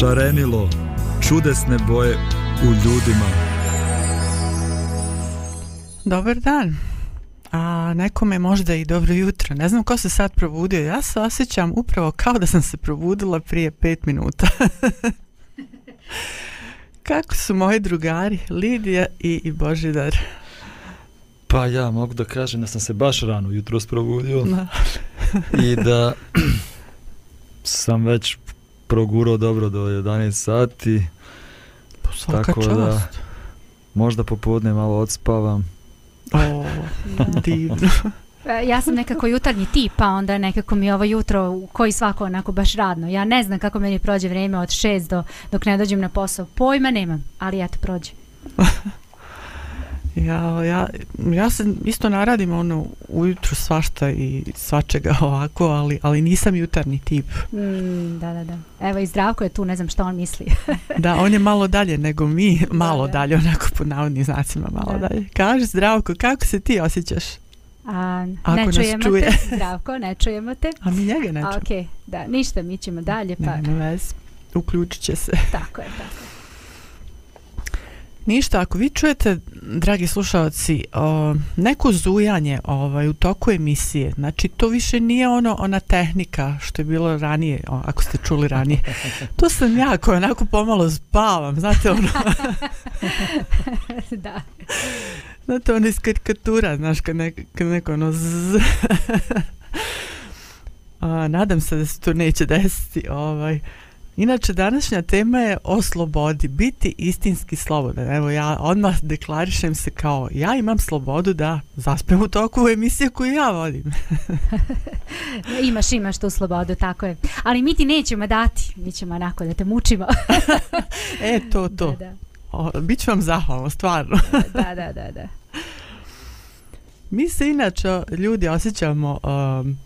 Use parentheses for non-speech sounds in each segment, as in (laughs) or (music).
Šarenilo, čudesne boje u ljudima. Dobar dan. A nekome možda i dobro jutro. Ne znam ko se sad probudio. Ja se osjećam upravo kao da sam se probudila prije pet minuta. (laughs) Kako su moji drugari Lidija i, i Božidar? Pa ja mogu da kažem da sam se baš rano jutro probudio. I da (clears throat) sam već progurao dobro do 11 sati. Pa tako čast. da možda popodne malo odspavam. O, (laughs) divno. E, ja sam nekako jutarnji tip, pa onda nekako mi ovo jutro koji svako onako baš radno. Ja ne znam kako meni prođe vrijeme od 6 do dok ne dođem na posao. Pojma nemam, ali eto prođe. (laughs) Ja, ja, ja se isto naradim ono ujutru svašta i svačega (laughs) ovako, ali, ali nisam jutarnji tip. Mm, da, da, da. Evo i Zdravko je tu, ne znam što on misli. (laughs) da, on je malo dalje nego mi, malo da, da. dalje, onako po navodnim znacima malo da. dalje. Kaži Zdravko, kako se ti osjećaš? A, Ako ne čujemo čuje. te, Zdravko, ne čujemo te. A mi njega ne čujemo. Ok, da, ništa, mi ćemo dalje. Pa... Nema vez, uključit će se. Tako je, tako je. Ništa, ako vi čujete, dragi slušalci, o, neko zujanje ovaj, u toku emisije, znači to više nije ono ona tehnika što je bilo ranije, o, ako ste čuli ranije. To sam ja koja onako pomalo spavam, znate ono... (laughs) da. Znate ono iz karikatura, znaš, kad, nek, kad neko ono zzz. (laughs) A, nadam se da se to neće desiti, ovaj... Inače, današnja tema je o slobodi, biti istinski slobodan. Evo, ja odmah deklarišem se kao, ja imam slobodu da zaspem u toku emisije koju ja vodim. (laughs) imaš, imaš tu slobodu, tako je. Ali mi ti nećemo dati, mi ćemo onako da te mučimo. (laughs) e, to, to. Da, da. O, Biću vam zahvalno, stvarno. (laughs) da, da, da, da. Mi se inače, ljudi, osjećamo, um,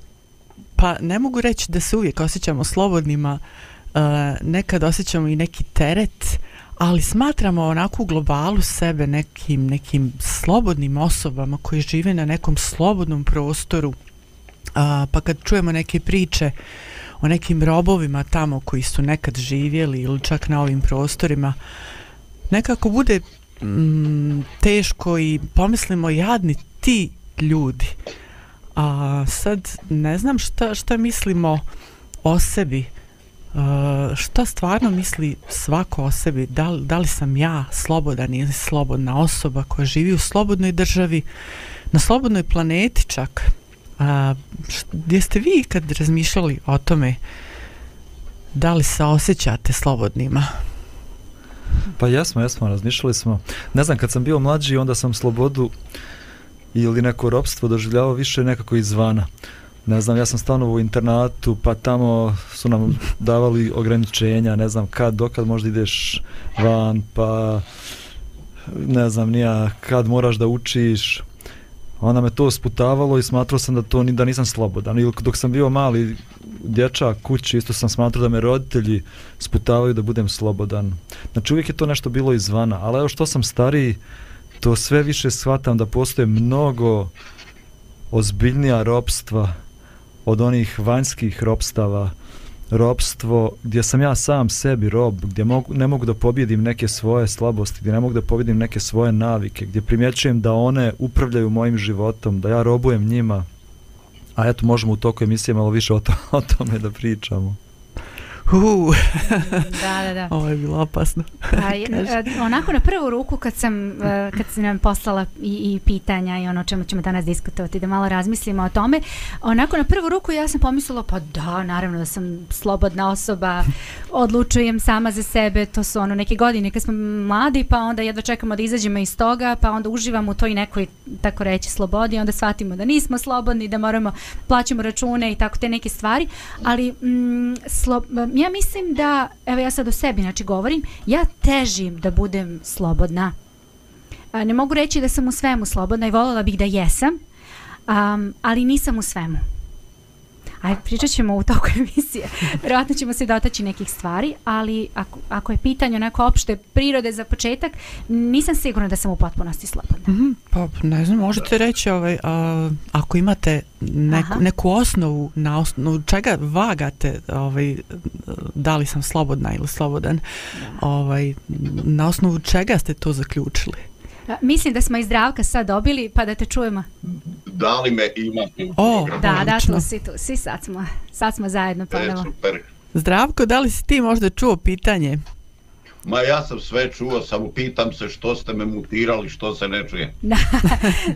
pa ne mogu reći da se uvijek osjećamo slobodnima, uh, Eh, nekad osjećamo i neki teret, ali smatramo onako u globalu sebe nekim, nekim slobodnim osobama koji žive na nekom slobodnom prostoru. a, pa kad čujemo neke priče o nekim robovima tamo koji su nekad živjeli ili čak na ovim prostorima, nekako bude mm, teško i pomislimo jadni ti ljudi. A sad ne znam šta, šta mislimo o sebi. Uh, šta stvarno misli svako o sebi, da li, da li sam ja slobodan ili slobodna osoba koja živi u slobodnoj državi, na slobodnoj planeti čak. Uh, gdje ste vi kad razmišljali o tome, da li se osjećate slobodnima? Pa jesmo, jesmo, razmišljali smo. Ne znam, kad sam bio mlađi, onda sam slobodu ili neko ropstvo doživljavao više nekako izvana ne znam, ja sam stanovao u internatu, pa tamo su nam davali ograničenja, ne znam kad, dokad možda ideš van, pa ne znam, nija, kad moraš da učiš. Ona me to sputavalo i smatrao sam da to da nisam slobodan. Ili dok sam bio mali dječak kući, isto sam smatrao da me roditelji sputavaju da budem slobodan. Znači uvijek je to nešto bilo izvana, ali evo što sam stariji, to sve više shvatam da postoje mnogo ozbiljnija ropstva od onih vanjskih robstava, robstvo gdje sam ja sam sebi rob, gdje mogu, ne mogu da pobjedim neke svoje slabosti, gdje ne mogu da pobjedim neke svoje navike, gdje primjećujem da one upravljaju mojim životom, da ja robujem njima. A eto, možemo u toku emisije malo više o, to, (laughs) o tome da pričamo. Uh. da, da, da. Ovo je bilo opasno. A, je- a, onako na prvu ruku kad sam, e, kad sam nam poslala i, i pitanja i ono o čemu ćemo danas diskutovati, da malo razmislimo o tome, onako na prvu ruku ja sam pomislila pa da, naravno da sam slobodna osoba, odlučujem sama za sebe, to su ono neke godine kad smo mladi pa onda jedva čekamo da izađemo iz toga, pa onda uživamo u toj nekoj, tako reći, slobodi, onda shvatimo da nismo slobodni, da moramo plaćamo račune i tako te neke stvari, ali mm, slo, ja mislim da, evo ja sad o sebi znači govorim, ja težim da budem slobodna. A, ne mogu reći da sam u svemu slobodna i voljela bih da jesam, um, ali nisam u svemu. Aj, pričat ćemo u toku (laughs) emisije. Vjerojatno ćemo se dotaći nekih stvari, ali ako, ako je pitanje onako opšte prirode za početak, nisam sigurna da sam u potpunosti slobodna. Mhm, Pa ne znam, možete reći ovaj, a, ako imate neku, Aha. neku osnovu na osnovu čega vagate ovaj, da li sam slobodna ili slobodan, ovaj, na osnovu čega ste to zaključili? Mislim da smo i zdravka sad dobili, pa da te čujemo. Da li me imate u O, programu? Da, da, smo svi tu, svi sad smo, sad smo zajedno E, ponovo. super. Zdravko, da li si ti možda čuo pitanje? Ma ja sam sve čuo, samo pitam se što ste me mutirali, što se ne čuje. (laughs) Da,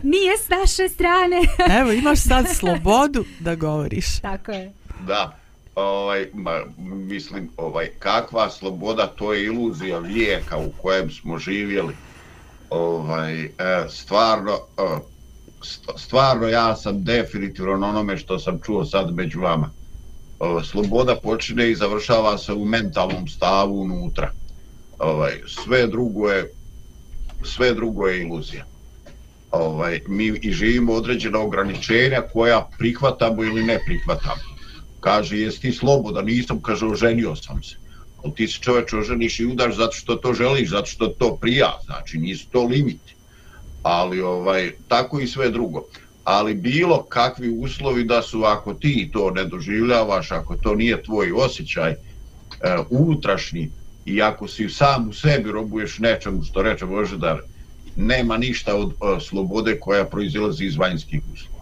nije s naše strane. (laughs) Evo, imaš sad slobodu da govoriš. Tako je. Da, ovaj, ma, mislim, ovaj, kakva sloboda, to je iluzija vijeka u kojem smo živjeli. Ovaj, e, stvarno, e, stvarno ja sam definitivno na onome što sam čuo sad među vama. E, sloboda počine i završava se u mentalnom stavu unutra. Ovaj, sve drugo je sve drugo je iluzija. Ovaj, mi i živimo određena ograničenja koja prihvatamo ili ne prihvatamo. Kaže, jesi ti slobodan? Nisam, kaže, oženio sam se. Ali ti se čoveč oženiš i udaš zato što to želiš, zato što to prija, znači nisu to limiti. Ali ovaj, tako i sve drugo. Ali bilo kakvi uslovi da su, ako ti to ne doživljavaš, ako to nije tvoj osjećaj, e, unutrašnji, i ako si sam u sebi robuješ nečemu što reče Božedar, nema ništa od e, slobode koja proizilazi iz vanjskih uslova.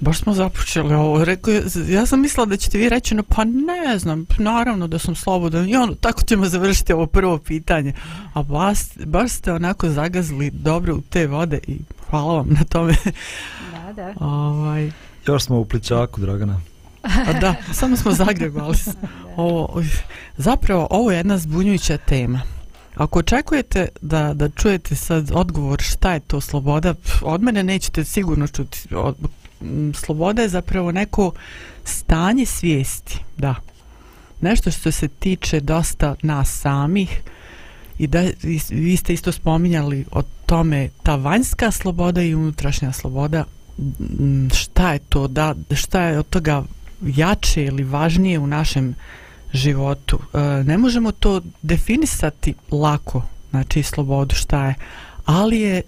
Baš smo započeli ovo. Rekao, ja sam mislila da ćete vi reći, no pa ne znam, naravno da sam slobodan. I ono, tako ćemo završiti ovo prvo pitanje. A baš, baš ste onako zagazili dobro u te vode i hvala vam na tome. Da, da. ovaj, Još smo u pličaku, Dragana. a da, samo smo zagrebali. (laughs) Ovo, oj, zapravo, ovo je jedna zbunjujuća tema. Ako očekujete da, da čujete sad odgovor šta je to sloboda, od mene nećete sigurno čuti. Od, sloboda je zapravo neko stanje svijesti, da. Nešto što se tiče dosta nas samih i da vi, vi ste isto spominjali o tome ta vanjska sloboda i unutrašnja sloboda m, šta je to da šta je od toga jače ili važnije u našem životu e, ne možemo to definisati lako znači slobodu šta je ali je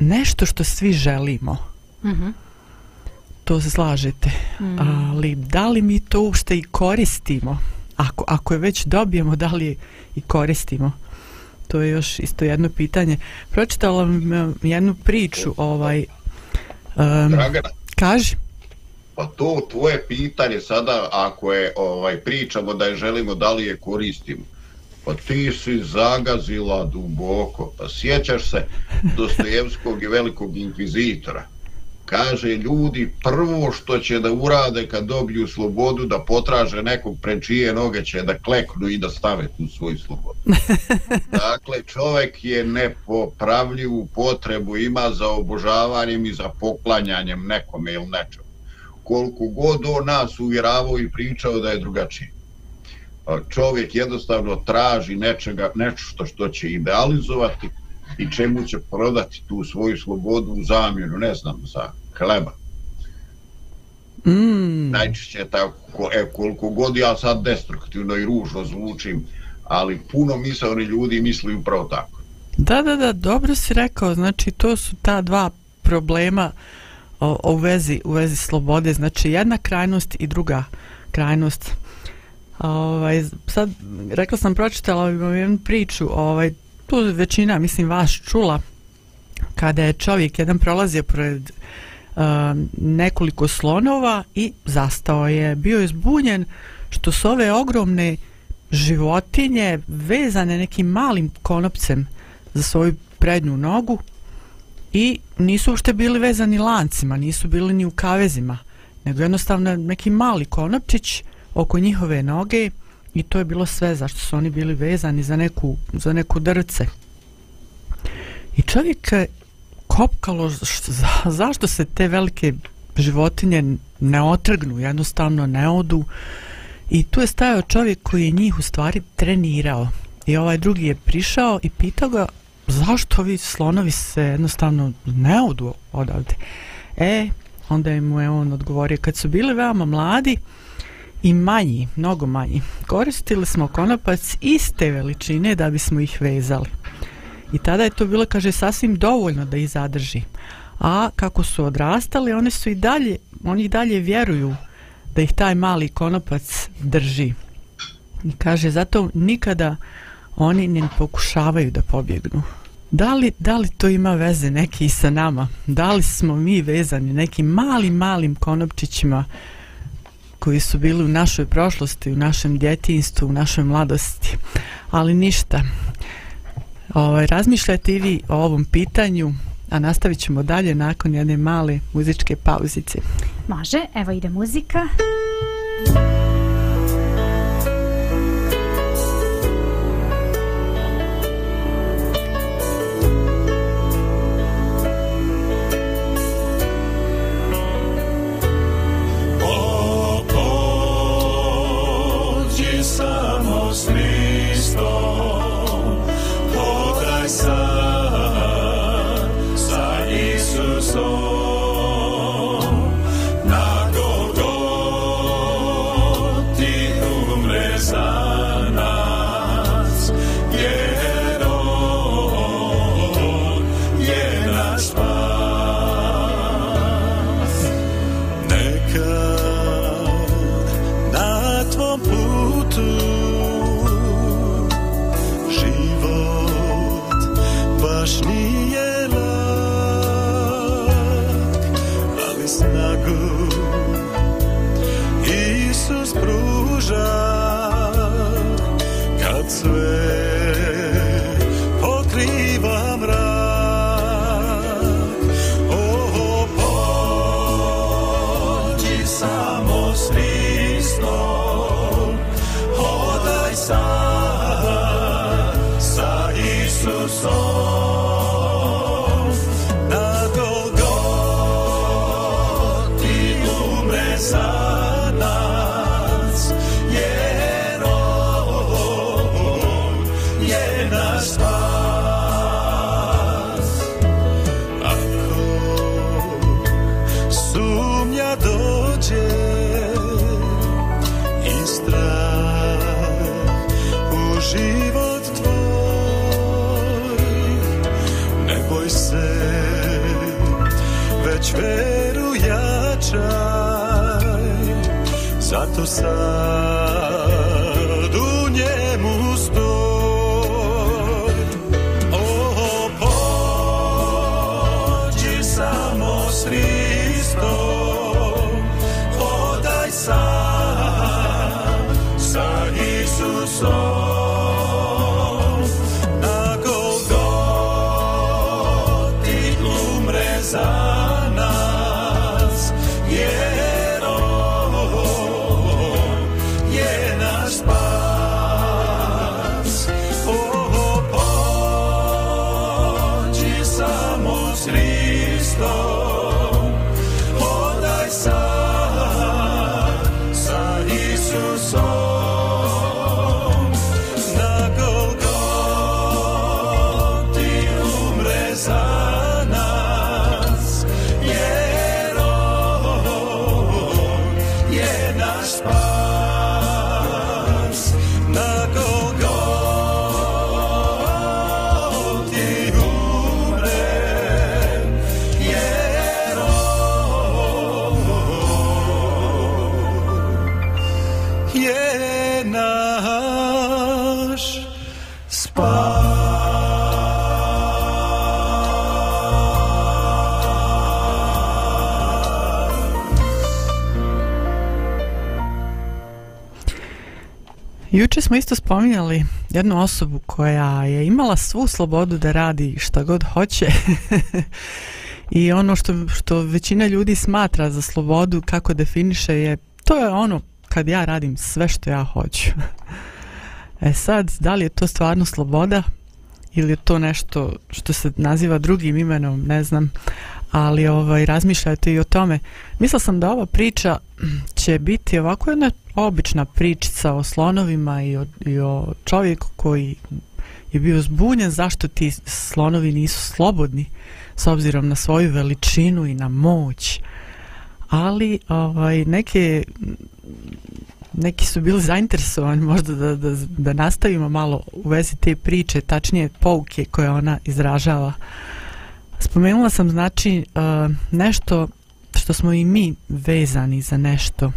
nešto što svi želimo Mhm to se slažete. Mm. ali da li mi to uopšte i koristimo? Ako, ako je već dobijemo da li i koristimo? To je još isto jedno pitanje. Pročitala vam e, jednu priču ovaj um, Dragana, kaži. Pa to tvoje pitanje sada, ako je ovaj pričamo da je želimo, da li je koristimo, pa ti si zagazila duboko. Pa sjećaš se Dostojevskog i velikog inkvizitora. Kaže, ljudi prvo što će da urade kad dobiju slobodu, da potraže nekog pred čije noge će da kleknu i da stave tu svoju slobodu. (laughs) Dakle, čovjek je nepopravljivu potrebu ima za obožavanjem i za poklanjanjem nekome ili nečemu. Koliko god on nas uvjeravao i pričao da je drugačije. A Čovjek jednostavno traži nečega, nešto što će idealizovati i čemu će prodati tu svoju slobodu u zamjenu, ne znam, za hleba. mm, Najčešće je tako, e, koliko god ja sad destruktivno i ružno zvučim, ali puno misaoni ljudi misli upravo tako. Da, da, da, dobro si rekao, znači to su ta dva problema o, o vezi, u vezi slobode, znači jedna krajnost i druga krajnost. Ovaj, sad, rekla sam, pročitala imam jednu priču, ovaj, tu većina, mislim, vas čula, kada je čovjek jedan prolazio pred uh, nekoliko slonova i zastao je, bio je zbunjen što su ove ogromne životinje vezane nekim malim konopcem za svoju prednju nogu i nisu uopšte bili vezani lancima, nisu bili ni u kavezima, nego jednostavno neki mali konopčić oko njihove noge i to je bilo sve zašto su oni bili vezani za neku, za neku drce. I čovjek kopkalo za, zašto se te velike životinje ne otrgnu, jednostavno ne odu? I tu je stajao čovjek koji je njih u stvari trenirao. I ovaj drugi je prišao i pitao ga zašto vi slonovi se jednostavno ne odu odavde? E, onda je mu je on odgovorio kad su bili veoma mladi i manji, mnogo manji koristili smo konopac iste veličine da bismo ih vezali i tada je to bilo, kaže, sasvim dovoljno da ih zadrži a kako su odrastali, oni su i dalje oni i dalje vjeruju da ih taj mali konopac drži i kaže, zato nikada oni ne pokušavaju da pobjegnu Da li, da li to ima veze neki sa nama? Da li smo mi vezani nekim malim, malim konopčićima koji su bili u našoj prošlosti, u našem djetinstvu, u našoj mladosti? Ali ništa. Ovaj, razmišljate i vi o ovom pitanju, a nastavit ćemo dalje nakon jedne male muzičke pauzice. Može, evo ide muzika. Muzika. veru jačaj, zato sam. Juče smo isto spominjali jednu osobu koja je imala svu slobodu da radi šta god hoće (laughs) i ono što, što većina ljudi smatra za slobodu kako definiše je to je ono kad ja radim sve što ja hoću. (laughs) E sad, da li je to stvarno sloboda ili je to nešto što se naziva drugim imenom, ne znam, ali ovaj, razmišljajte i o tome. Mislila sam da ova priča će biti ovako jedna obična pričica o slonovima i o, i o čovjeku koji je bio zbunjen zašto ti slonovi nisu slobodni s obzirom na svoju veličinu i na moć. Ali ovaj, neke neki su bili zainteresovani možda da, da, da nastavimo malo u vezi te priče, tačnije pouke koje ona izražava. Spomenula sam znači eh, nešto što smo i mi vezani za nešto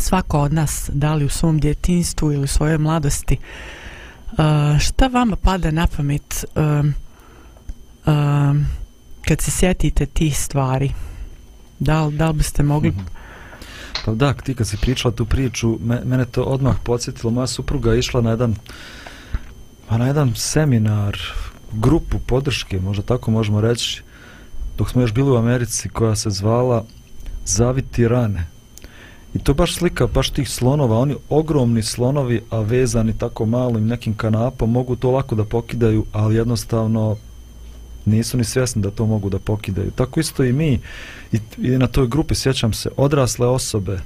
svako od nas da li u svom djetinstvu ili u svojoj mladosti uh, šta vama pada na pamet uh, uh, kad se sjetite tih stvari da li, da li biste mogli mm -hmm. Pa da, ti kad si pričala tu priču, me, mene to odmah podsjetilo. Moja supruga je išla na jedan, pa na jedan seminar, grupu podrške, možda tako možemo reći, dok smo još bili u Americi, koja se zvala Zaviti rane. I to baš slika baš tih slonova, oni ogromni slonovi, a vezani tako malim nekim kanapom, mogu to lako da pokidaju, ali jednostavno nisu ni svjesni da to mogu da pokidaju. Tako isto i mi, i, i na toj grupi sjećam se, odrasle osobe,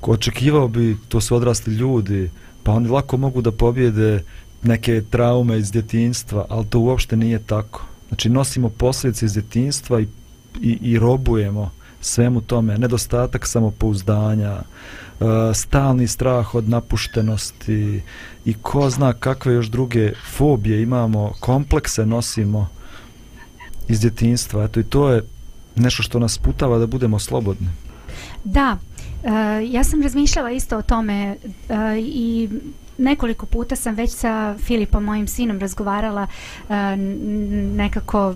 ko očekivao bi, to su odrasli ljudi, pa oni lako mogu da pobjede neke traume iz djetinstva, ali to uopšte nije tako. Znači nosimo posljedice iz djetinstva i, i, i robujemo svemu tome, nedostatak samopouzdanja, e, stalni strah od napuštenosti i ko zna kakve još druge fobije imamo, komplekse nosimo iz djetinstva. Eto i to je nešto što nas putava da budemo slobodni. Da, e, ja sam razmišljala isto o tome e, i nekoliko puta sam već sa Filipom, mojim sinom, razgovarala uh, nekako,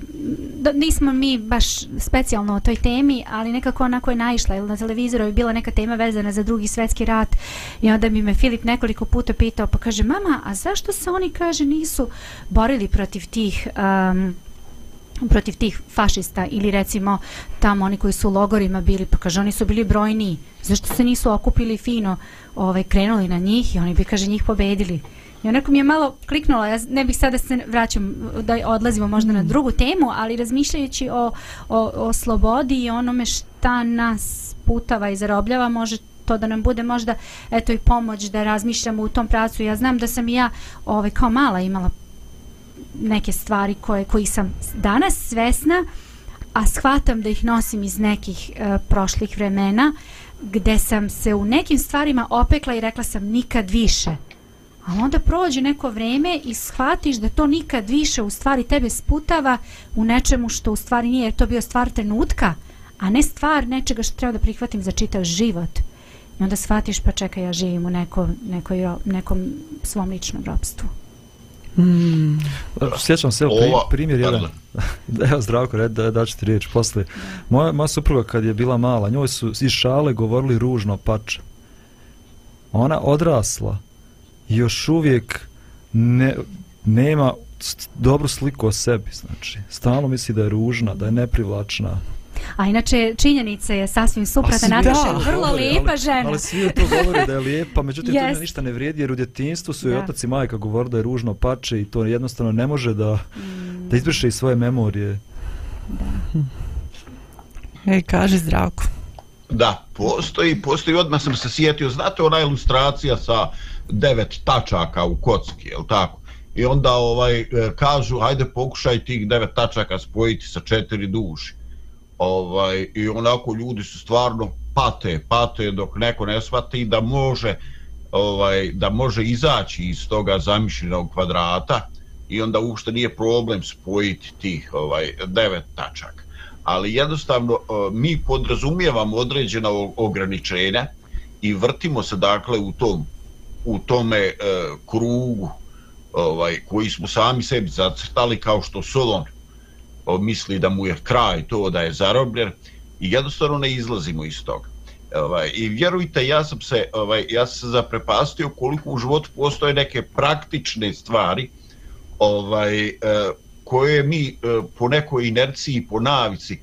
da, nismo mi baš specijalno o toj temi, ali nekako onako je naišla, jer na televizoru je bila neka tema vezana za drugi svetski rat i onda mi me Filip nekoliko puta pitao, pa kaže, mama, a zašto se oni, kaže, nisu borili protiv tih um, protiv tih fašista ili recimo tamo oni koji su u logorima bili, pa kaže oni su bili brojni, zašto se nisu okupili fino, ovaj, krenuli na njih i oni bi kaže njih pobedili. I onako mi je malo kliknula, ja ne bih sada se vraćam da odlazimo možda na mm. drugu temu, ali razmišljajući o, o, o slobodi i onome šta nas putava i zarobljava, može to da nam bude možda eto i pomoć da razmišljamo u tom pracu. Ja znam da sam i ja ovaj, kao mala imala neke stvari koje koji sam danas svesna a shvatam da ih nosim iz nekih e, prošlih vremena gde sam se u nekim stvarima opekla i rekla sam nikad više. A onda prođe neko vreme i shvatiš da to nikad više u stvari tebe sputava u nečemu što u stvari nije jer to bio stvar trenutka a ne stvar nečega što treba da prihvatim za čitav život. I onda shvatiš pa čekaj ja živim u neko, nekoj, nekom svom ličnom robstvu Mm. Sjećam se, evo, Ova, primjer jedan. (laughs) evo, zdravko, red, da, da ću ti riječ posle. Moja, moja supruga kad je bila mala, njoj su iz šale govorili ružno pače. Ona odrasla još uvijek ne, nema dobru sliku o sebi, znači. Stalno misli da je ružna, da je neprivlačna. A inače činjenica je sasvim suprotna Nataša je vrlo govori, lijepa ali, žena. Ali svi to govore da je lijepa, međutim yes. to ništa ne vrijedi jer u djetinstvu su i otac i majka govore da je ružno pače i to jednostavno ne može da, mm. da izbriše iz svoje memorije. Da. Ej, kaži zdravko. Da, postoji, postoji, odmah sam se sjetio, znate ona ilustracija sa devet tačaka u kocki, je tako? I onda ovaj e, kažu, ajde pokušaj tih devet tačaka spojiti sa četiri duši ovaj i onako ljudi su stvarno pate pate dok neko ne shvati da može ovaj da može izaći iz toga zamišljenog kvadrata i onda uopšte nije problem spojiti tih ovaj devet tačaka. Ali jednostavno eh, mi podrazumijevamo određena ograničenja i vrtimo se dakle u tom u tome e, krugu ovaj koji smo sami sebi zacrtali kao što Solon misli da mu je kraj to da je zarobljen i jednostavno ne izlazimo iz toga. Ovaj, I vjerujte, ja sam se, ovaj, ja sam se zaprepastio koliko u životu postoje neke praktične stvari ovaj, e, koje mi e, po nekoj inerciji, po navici,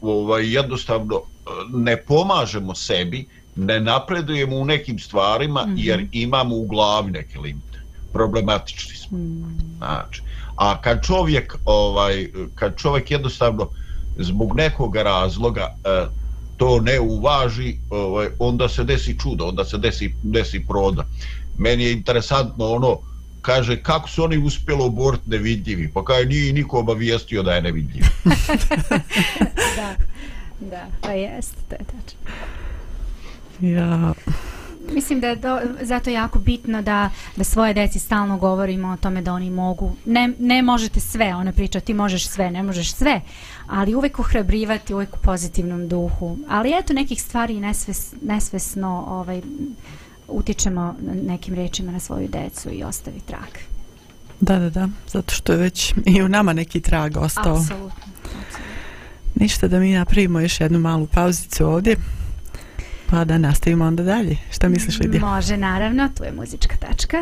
ovaj, jednostavno e, ne pomažemo sebi, ne napredujemo u nekim stvarima mm -hmm. jer imamo u glavi neke limite. Problematični smo. Mm. Znači, a kad čovjek, ovaj, kad čovjek jednostavno zbog nekog razloga to ne uvaži, ovaj, onda se desi čudo, onda se desi, desi proda. Meni je interesantno ono, kaže, kako su oni uspjeli oboriti nevidljivi? Pa kaže, nije niko obavijestio da je nevidljiv. (laughs) da, da, pa jest, to je tačno. Ja... Mislim da je do, zato jako bitno da, da svoje deci stalno govorimo o tome da oni mogu. Ne, ne možete sve, ona priča, ti možeš sve, ne možeš sve, ali uvek ohrabrivati, uvek u pozitivnom duhu. Ali eto nekih stvari nesves, nesvesno ovaj, utječemo nekim rečima na svoju decu i ostavi trag. Da, da, da, zato što je već i u nama neki trag ostao. Apsolutno. Ništa da mi napravimo još jednu malu pauzicu ovdje. Pa da nastavimo onda dalje. Šta misliš, Lidija? Može, naravno. Tu je muzička tačka.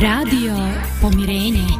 Radio Pomirenje.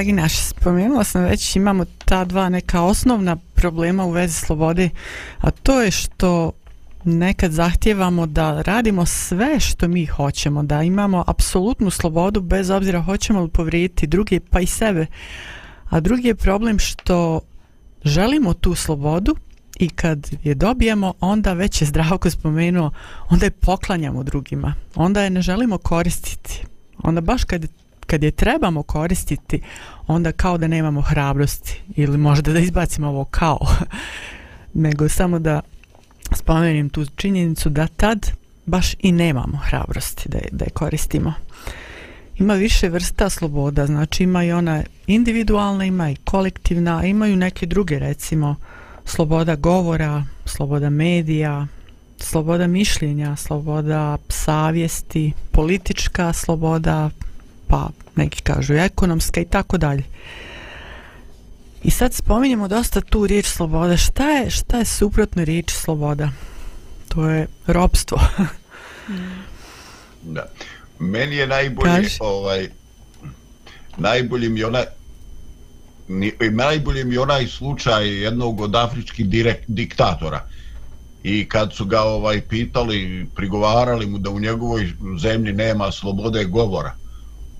Dragi naš, spomenula sam već, imamo ta dva neka osnovna problema u vezi slobode, a to je što nekad zahtjevamo da radimo sve što mi hoćemo, da imamo apsolutnu slobodu bez obzira hoćemo li povrijediti druge pa i sebe. A drugi je problem što želimo tu slobodu i kad je dobijemo, onda već je zdravko spomenuo, onda je poklanjamo drugima, onda je ne želimo koristiti. Onda baš kad, kad je trebamo koristiti, onda kao da nemamo hrabrosti ili možda da izbacimo ovo kao, (laughs) nego samo da spomenim tu činjenicu da tad baš i nemamo hrabrosti da je, da je koristimo. Ima više vrsta sloboda, znači ima i ona individualna, ima i kolektivna, imaju neke druge recimo sloboda govora, sloboda medija, sloboda mišljenja, sloboda savjesti, politička sloboda, pa neki kažu ekonomska i tako dalje. I sad spominjemo dosta tu riječ sloboda. Šta je, šta je suprotno riječ sloboda? To je robstvo. (laughs) da. Meni je najbolje Kaži. ovaj najbolji mi onaj najbolji mi onaj slučaj jednog od afričkih direkt, diktatora i kad su ga ovaj pitali prigovarali mu da u njegovoj zemlji nema slobode govora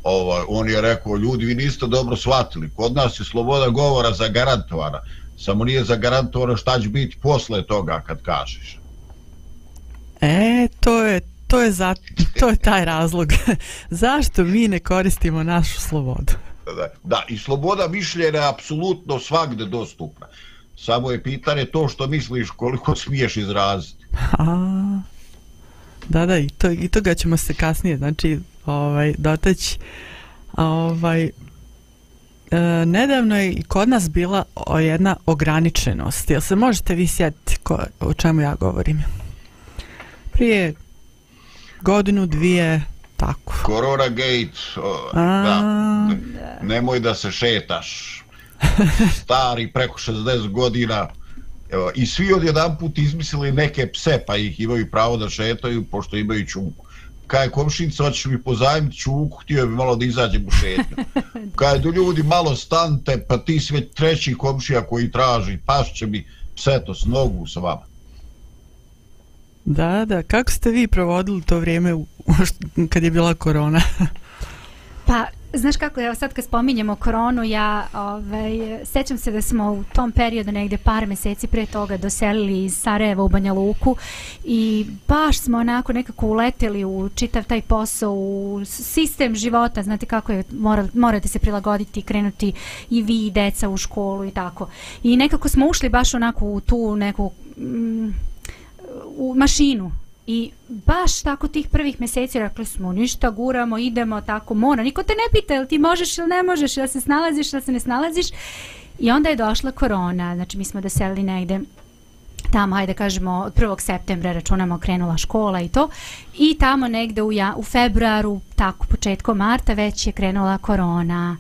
ovaj, on je rekao, ljudi, vi niste dobro shvatili, kod nas je sloboda govora zagarantovana, samo nije zagarantovano šta će biti posle toga kad kažeš. E, to je, to je, za, to je taj razlog. (laughs) Zašto mi ne koristimo našu slobodu? Da, da, i sloboda mišljenja je apsolutno svakde dostupna. Samo je pitanje to što misliš koliko smiješ izraziti. A, da, da, i, to, i toga ćemo se kasnije, znači, ovaj, dotaći. Ovaj, e, nedavno je i kod nas bila o jedna ograničenost. Jel se možete vi sjetiti ko, o čemu ja govorim? Prije godinu, dvije, tako. Corona gate, o, da, nemoj da se šetaš. Stari, preko 60 godina, Evo, I svi od jedan put izmislili neke pse, pa ih imaju pravo da šetaju, pošto imaju čuku kaj komšinica, hoćeš mi pozajmiti čuku, htio bi malo da izađem u šetnju. (laughs) Kaj do ljudi malo stante, pa ti sve treći komšija koji traži, pašće mi pseto s nogu sa vama. Da, da, kako ste vi provodili to vrijeme u, (laughs) kad je bila korona? pa, Znaš kako, evo sad kad spominjemo koronu, ja ovaj, sećam se da smo u tom periodu negde par meseci pre toga doselili iz Sarajeva u Banja Luku i baš smo onako nekako uleteli u čitav taj posao, u sistem života, znate kako je, mora, morate se prilagoditi, krenuti i vi i deca u školu i tako. I nekako smo ušli baš onako u tu neku... Mm, u mašinu I baš tako tih prvih mjeseci rekli smo ništa, guramo, idemo, tako mora. Niko te ne pita jel ti možeš ili ne možeš, ili se snalaziš ili se ne snalaziš. I onda je došla korona, znači mi smo doselili negde tamo, hajde kažemo, od 1. septembra računamo krenula škola i to. I tamo negde u, ja, u februaru, tako početkom marta, već je krenula korona.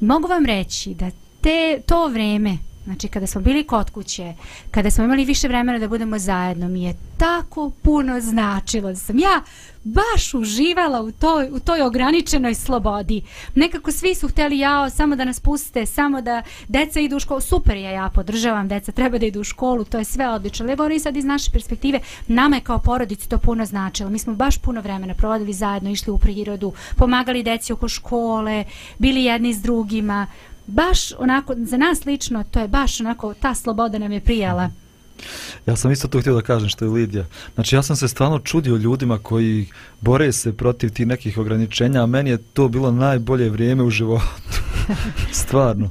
I mogu vam reći da te, to vreme, Znači, kada smo bili kod kuće, kada smo imali više vremena da budemo zajedno, mi je tako puno značilo da sam ja baš uživala u toj, u toj ograničenoj slobodi. Nekako svi su hteli jao, samo da nas puste, samo da deca idu u školu. Super je, ja podržavam, deca treba da idu u školu, to je sve odlično. Ali govorim sad iz naše perspektive, nama je kao porodici to puno značilo. Mi smo baš puno vremena provodili zajedno, išli u prirodu, pomagali deci oko škole, bili jedni s drugima baš onako, za nas lično, to je baš onako, ta sloboda nam je prijala. Ja sam isto to htio da kažem što je Lidija. Znači ja sam se stvarno čudio ljudima koji bore se protiv tih nekih ograničenja, a meni je to bilo najbolje vrijeme u životu. (laughs) stvarno.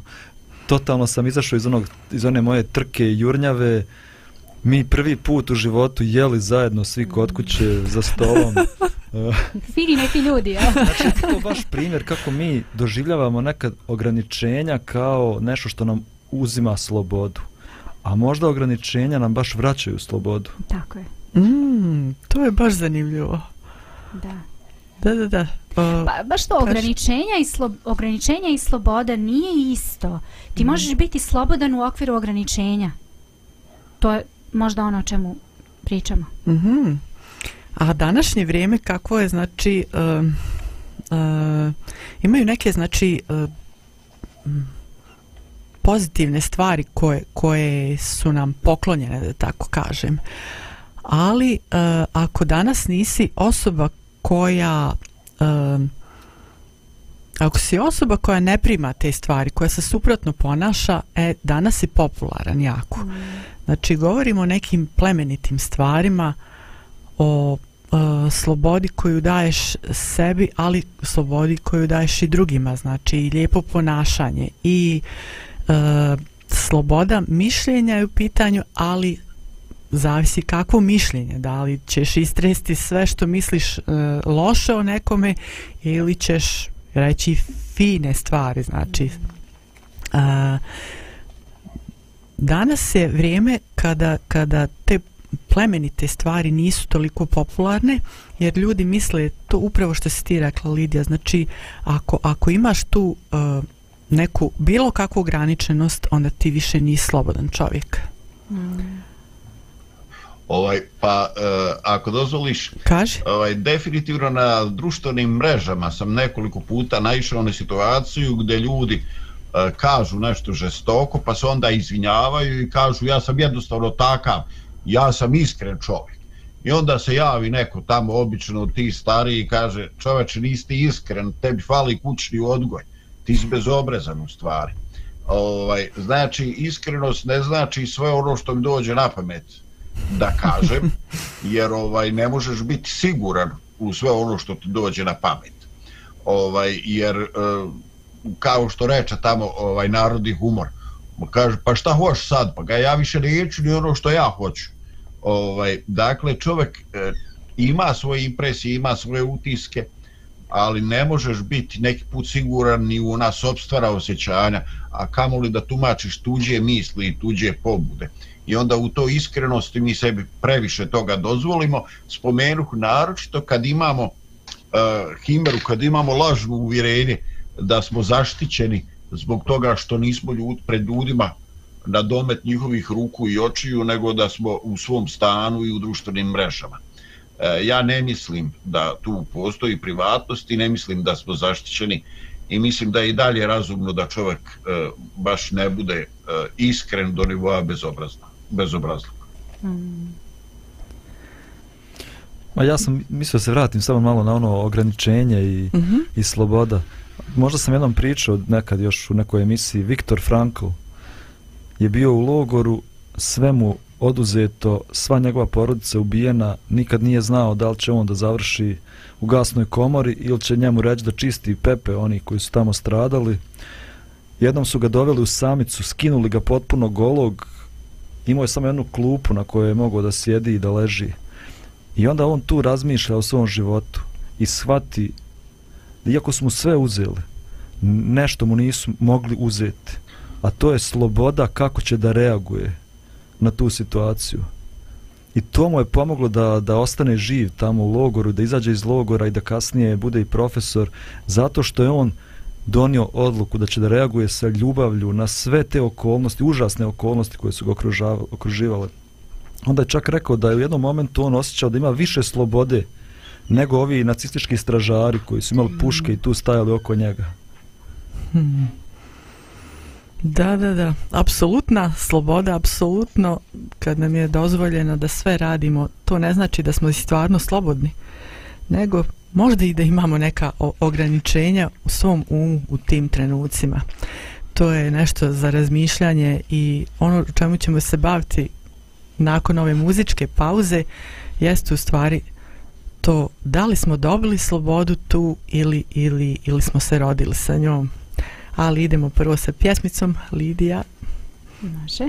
Totalno sam izašao iz, onog, iz one moje trke i jurnjave. Mi prvi put u životu jeli zajedno svi kod kuće za stolom. (laughs) (laughs) Fini neki ljudi, ja. znači, to baš primjer kako mi doživljavamo nekad ograničenja kao nešto što nam uzima slobodu. A možda ograničenja nam baš vraćaju slobodu. Tako je. Mm, to je baš zanimljivo. Da. Da, da, da. Uh, ba, baš to, ograničenja i, slo, ograničenja i sloboda nije isto. Ti mm. možeš biti slobodan u okviru ograničenja. To je možda ono o čemu pričamo. Mhm. Mm A današnje vrijeme kako je, znači, uh, uh, imaju neke, znači, uh, pozitivne stvari koje, koje su nam poklonjene, da tako kažem. Ali uh, ako danas nisi osoba koja uh, ako si osoba koja ne prima te stvari, koja se suprotno ponaša, e, danas si popularan jako. Mm. Znači, govorimo o nekim plemenitim stvarima, o uh, slobodi koju daješ sebi, ali slobodi koju daješ i drugima, znači i lijepo ponašanje i uh, sloboda mišljenja je u pitanju, ali zavisi kakvo mišljenje, da li ćeš istresti sve što misliš uh, loše o nekome ili ćeš reći fine stvari, znači e, danas je vrijeme kada, kada te plemenite stvari nisu toliko popularne jer ljudi misle to upravo što si ti rekla Lidija znači ako, ako imaš tu uh, neku bilo kakvu ograničenost onda ti više nisi slobodan čovjek mm. Ovaj, pa uh, ako dozvoliš, Kaži. Ovaj, definitivno na društvenim mrežama sam nekoliko puta naišao na situaciju gdje ljudi uh, kažu nešto žestoko, pa se onda izvinjavaju i kažu ja sam jednostavno takav, ja sam iskren čovjek. I onda se javi neko tamo obično ti stari i kaže čoveče nisi iskren, tebi fali kućni odgoj, ti si bezobrazan u stvari. Ovaj, znači iskrenost ne znači sve ono što mi dođe na pamet da kažem, (laughs) jer ovaj ne možeš biti siguran u sve ono što ti dođe na pamet. Ovaj jer e, kao što reče tamo ovaj narodni humor, Pa kaže pa šta hoš sad? Pa ga ja više neću ni ono što ja hoću. Ovaj dakle čovjek e, ima svoje impresije, ima svoje utiske, ali ne možeš biti neki put siguran ni u ona sobstvara osjećanja, a kamoli da tumačiš tuđe misli i tuđe pobude i onda u to iskrenosti mi sebi previše toga dozvolimo. Spomenuh naročito kad imamo uh, himeru, kad imamo lažno uvjerenje da smo zaštićeni zbog toga što nismo ljud, pred ljudima na domet njihovih ruku i očiju, nego da smo u svom stanu i u društvenim mrežama. E, ja ne mislim da tu postoji privatnost i ne mislim da smo zaštićeni i mislim da je i dalje razumno da čovjek e, baš ne bude e, iskren do nivoa bezobrazna bezobrazluk. Mm. Ma ja sam mislio da se vratim samo malo na ono ograničenje i, mm -hmm. i sloboda. Možda sam jednom pričao nekad još u nekoj emisiji, Viktor Frankl je bio u logoru, sve mu oduzeto, sva njegova porodica ubijena, nikad nije znao da li će on da završi u gasnoj komori ili će njemu reći da čisti pepe oni koji su tamo stradali. Jednom su ga doveli u samicu, skinuli ga potpuno golog, imao je samo jednu klupu na kojoj je mogao da sjedi i da leži. I onda on tu razmišlja o svom životu i shvati iako smo sve uzeli, nešto mu nisu mogli uzeti. A to je sloboda kako će da reaguje na tu situaciju. I to mu je pomoglo da, da ostane živ tamo u logoru, da izađe iz logora i da kasnije bude i profesor, zato što je on donio odluku da će da reaguje sa ljubavlju na sve te okolnosti, užasne okolnosti koje su ga okruživale. Onda je čak rekao da je u jednom momentu on osjećao da ima više slobode nego ovi nacistički stražari koji su imali puške i tu stajali oko njega. Hmm. Da, da, da. Apsolutna sloboda, apsolutno kad nam je dozvoljeno da sve radimo, to ne znači da smo stvarno slobodni, nego možda i da imamo neka ograničenja u svom umu u tim trenucima. To je nešto za razmišljanje i ono čemu ćemo se baviti nakon ove muzičke pauze jeste u stvari to da li smo dobili slobodu tu ili, ili, ili smo se rodili sa njom. Ali idemo prvo sa pjesmicom Lidija. Može.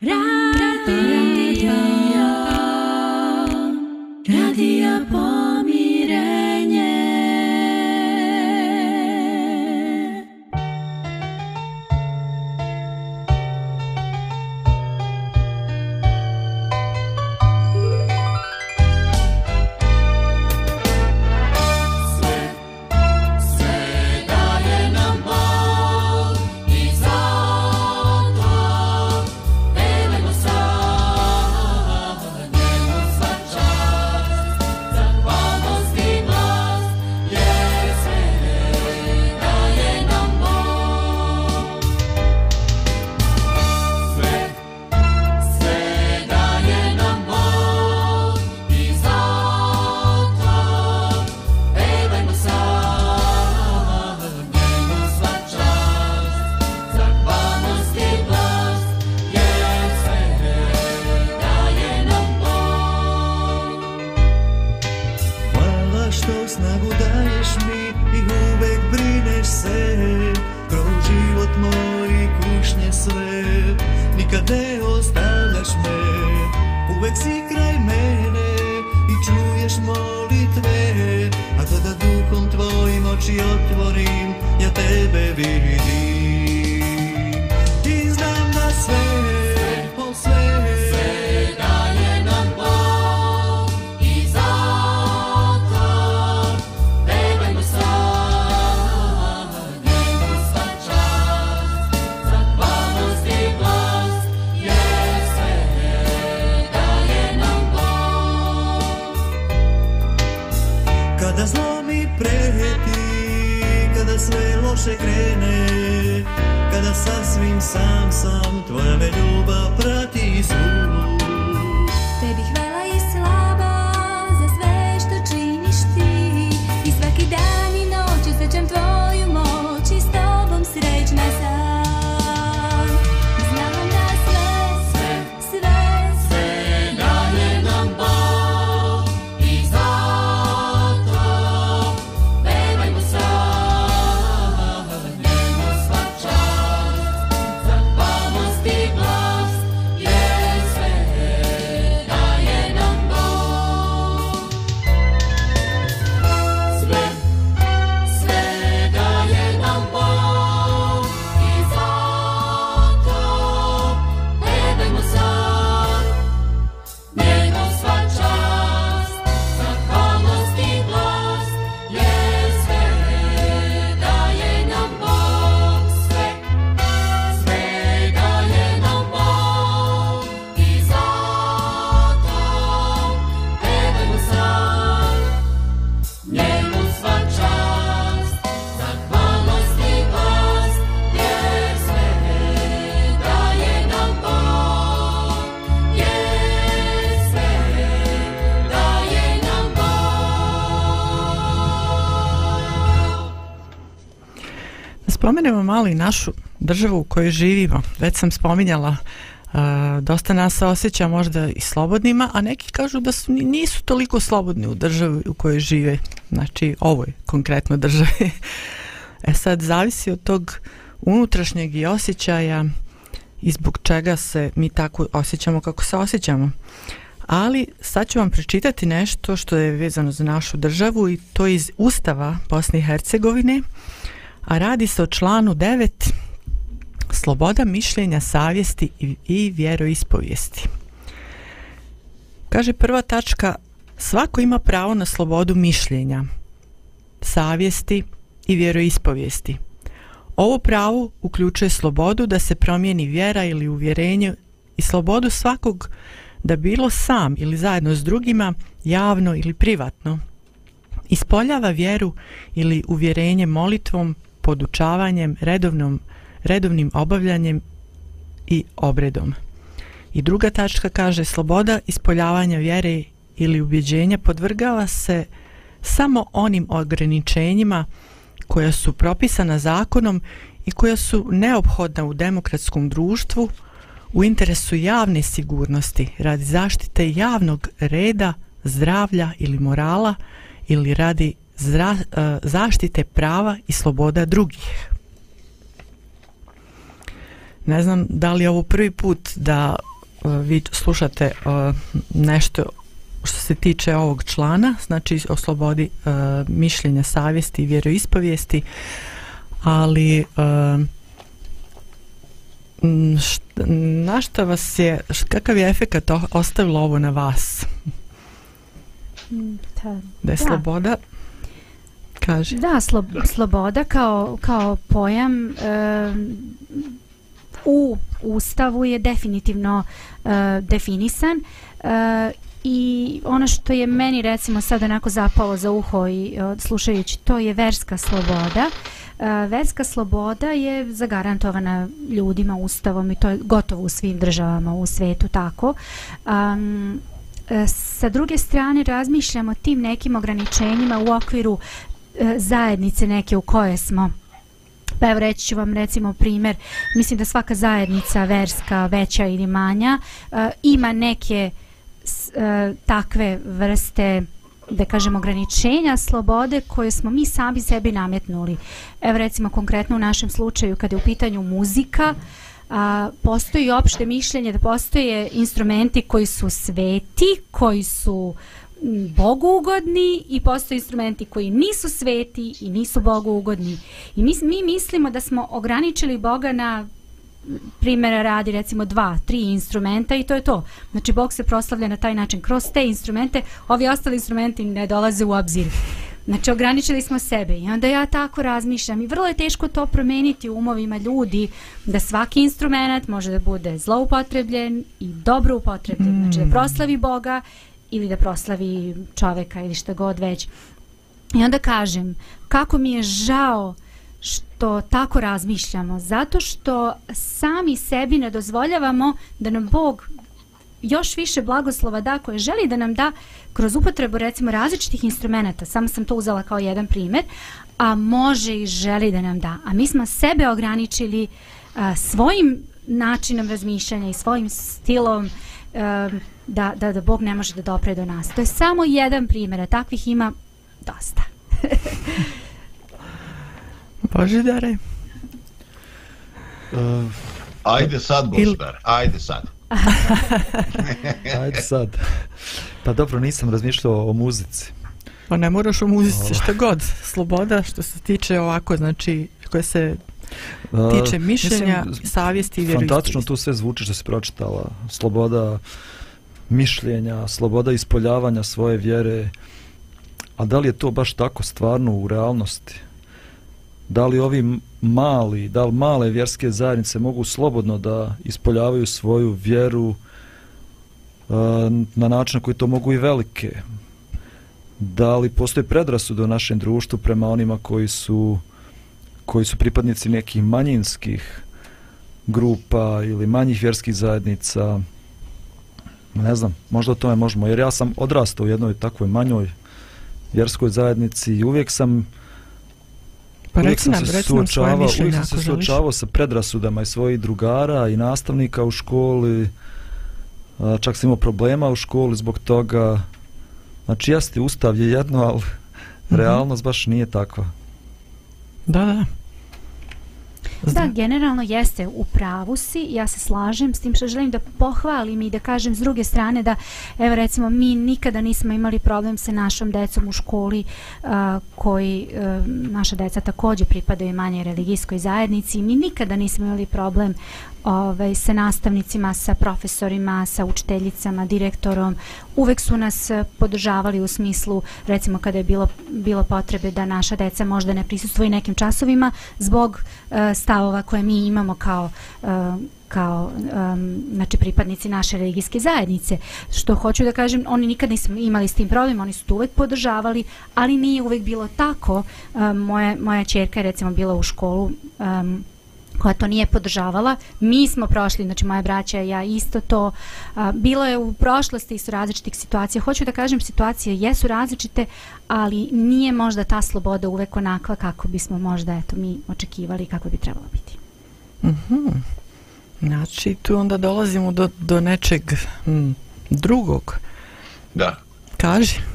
Radio, radio. Radija pomirenje kada ostaneš me, uvek si kraj mene i čuješ molitve, a kada duhom tvojim oči otvorim, ja tebe vidim. Spomenemo malo i našu državu u kojoj živimo, već sam spominjala Uh, dosta nas se osjeća možda i slobodnima, a neki kažu da su, nisu toliko slobodni u državi u kojoj žive, znači ovoj konkretno državi. (laughs) e sad, zavisi od tog unutrašnjeg i osjećaja i zbog čega se mi tako osjećamo kako se osjećamo. Ali sad ću vam pročitati nešto što je vezano za našu državu i to iz Ustava Bosne i Hercegovine, a radi se o članu 9 sloboda mišljenja, savjesti i, i vjeroispovijesti. Kaže prva tačka, svako ima pravo na slobodu mišljenja, savjesti i vjeroispovijesti. Ovo pravo uključuje slobodu da se promijeni vjera ili uvjerenje i slobodu svakog da bilo sam ili zajedno s drugima, javno ili privatno, ispoljava vjeru ili uvjerenje molitvom, podučavanjem, redovnom, redovnim obavljanjem i obredom. I druga tačka kaže sloboda ispoljavanja vjere ili ubjeđenja podvrgava se samo onim ograničenjima koja su propisana zakonom i koja su neophodna u demokratskom društvu u interesu javne sigurnosti radi zaštite javnog reda, zdravlja ili morala ili radi zra, uh, zaštite prava i sloboda drugih. Ne znam da li je ovo prvi put da uh, vi slušate uh, nešto što se tiče ovog člana, znači o slobodi uh, mišljenja, savjesti i vjeroispovijesti, ali uh, št, na šta vas je, kakav je efekat ostavilo ovo na vas? Mm, da je da. sloboda Kaži. Da, slo, sloboda kao, kao pojam e, u Ustavu je definitivno e, definisan e, i ono što je meni recimo sad onako zapalo za uho i e, slušajući to je verska sloboda. E, verska sloboda je zagarantovana ljudima Ustavom i to je gotovo u svim državama u svetu tako. Um, sa druge strane razmišljamo tim nekim ograničenjima u okviru E, E, zajednice neke u koje smo. Pa evo reći ću vam recimo primjer. Mislim da svaka zajednica verska veća ili manja e, ima neke e, takve vrste da kažemo ograničenja slobode koje smo mi sami sebi nametnuli. Evo recimo konkretno u našem slučaju kada je u pitanju muzika a, postoji opšte mišljenje da postoje instrumenti koji su sveti, koji su Bogu ugodni i postoje instrumenti koji nisu sveti i nisu Bogu ugodni. I mi, mi mislimo da smo ograničili Boga na primjera radi recimo dva, tri instrumenta i to je to. Znači Bog se proslavlja na taj način kroz te instrumente, ovi ostali instrumenti ne dolaze u obzir. Znači ograničili smo sebe i onda ja tako razmišljam i vrlo je teško to promeniti u umovima ljudi da svaki instrument može da bude zloupotrebljen i dobro upotrebljen. Mm. Znači da proslavi Boga ili da proslavi čoveka ili što god već. I onda kažem, kako mi je žao što tako razmišljamo, zato što sami sebi ne dozvoljavamo da nam Bog još više blagoslova da koje želi da nam da kroz upotrebu recimo različitih instrumenta, samo sam to uzela kao jedan primjer, a može i želi da nam da. A mi smo sebe ograničili a, svojim načinom razmišljanja i svojim stilom a, da, da, da Bog ne može da dopre do nas. To je samo jedan primjer, a takvih ima dosta. (laughs) Božidare? Uh, ajde sad, Božidare, ajde sad. (laughs) Ajde sad. Pa dobro, nisam razmišljao o muzici. Pa ne moraš o muzici, što god. Sloboda što se tiče ovako, znači, koje se tiče mišljenja, uh, mislim, savjesti i vjerovistosti. Fantastično tu sve zvuči što se pročitala. Sloboda mišljenja, sloboda ispoljavanja svoje vjere. A da li je to baš tako stvarno u realnosti? Da li ovi mali, da li male vjerske zajednice mogu slobodno da ispoljavaju svoju vjeru uh, na način koji to mogu i velike? Da li postoji predrasud u našem društvu prema onima koji su koji su pripadnici nekih manjinskih grupa ili manjih vjerskih zajednica? Ne znam, možda o tome možemo, jer ja sam odrastao u jednoj takvoj manjoj vjerskoj zajednici i uvijek sam Pa uvijek sam nam, se suočavao, uvijek sam se suočavao sa predrasudama i svojih drugara i nastavnika u školi. Čak sam imao problema u školi zbog toga. Znači, jeste, ustav je jedno, ali mm -hmm. realnost baš nije takva. Da, da. Da, generalno jeste u pravu si, ja se slažem s tim što želim da pohvalim i da kažem s druge strane da, evo recimo, mi nikada nismo imali problem sa našom decom u školi uh, koji, uh, naša deca također pripadaju manje religijskoj zajednici mi nikada nismo imali problem ovaj, sa nastavnicima, sa profesorima, sa učiteljicama, direktorom. Uvek su nas eh, podržavali u smislu, recimo kada je bilo, bilo potrebe da naša deca možda ne prisustuju nekim časovima zbog e, stavova koje mi imamo kao e, kao um, znači pripadnici naše religijske zajednice. Što hoću da kažem oni nikad nisu imali s tim problem oni su to uvek podržavali ali nije uvek bilo tako. Um, moja, moja čerka je recimo bila u školu um, koja to nije podržavala. Mi smo prošli, znači moja braća i ja isto to. A, bilo je u prošlosti su različitih situacija. Hoću da kažem, situacije jesu različite, ali nije možda ta sloboda uvek onakva kako bismo možda eto, mi očekivali kako bi trebalo biti. Mm -hmm. Znači, tu onda dolazimo do, do nečeg m, drugog. Da. Kaži.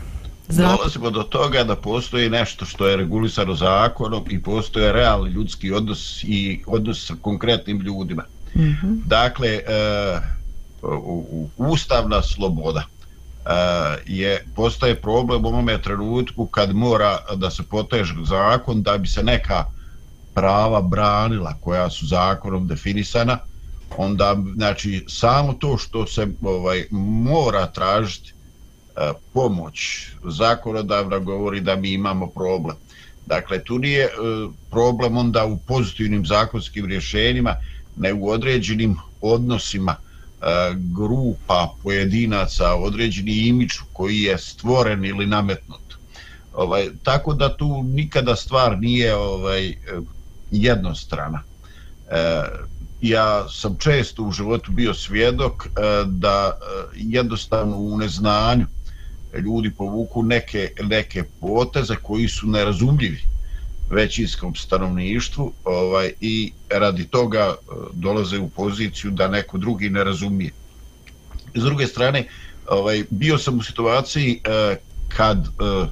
Zato. Dolazimo do toga da postoji nešto što je regulisano zakonom i postoje realni ljudski odnos i odnos sa konkretnim ljudima. Mm -hmm. Dakle, e, u, u, ustavna sloboda e, je postaje problem u onome trenutku kad mora da se poteže zakon da bi se neka prava branila koja su zakonom definisana onda znači samo to što se ovaj mora tražiti E, pomoć zakonodavna govori da mi imamo problem. Dakle, tu nije e, problem onda u pozitivnim zakonskim rješenjima, ne u određenim odnosima e, grupa, pojedinaca, određeni imič koji je stvoren ili nametnut. Ovaj, tako da tu nikada stvar nije ovaj jednostrana. E, ja sam često u životu bio svjedok e, da e, jednostavno u neznanju ljudi povuku neke, neke poteze koji su nerazumljivi većinskom stanovništvu ovaj, i radi toga eh, dolaze u poziciju da neko drugi ne razumije. S druge strane, ovaj, bio sam u situaciji eh, kad eh,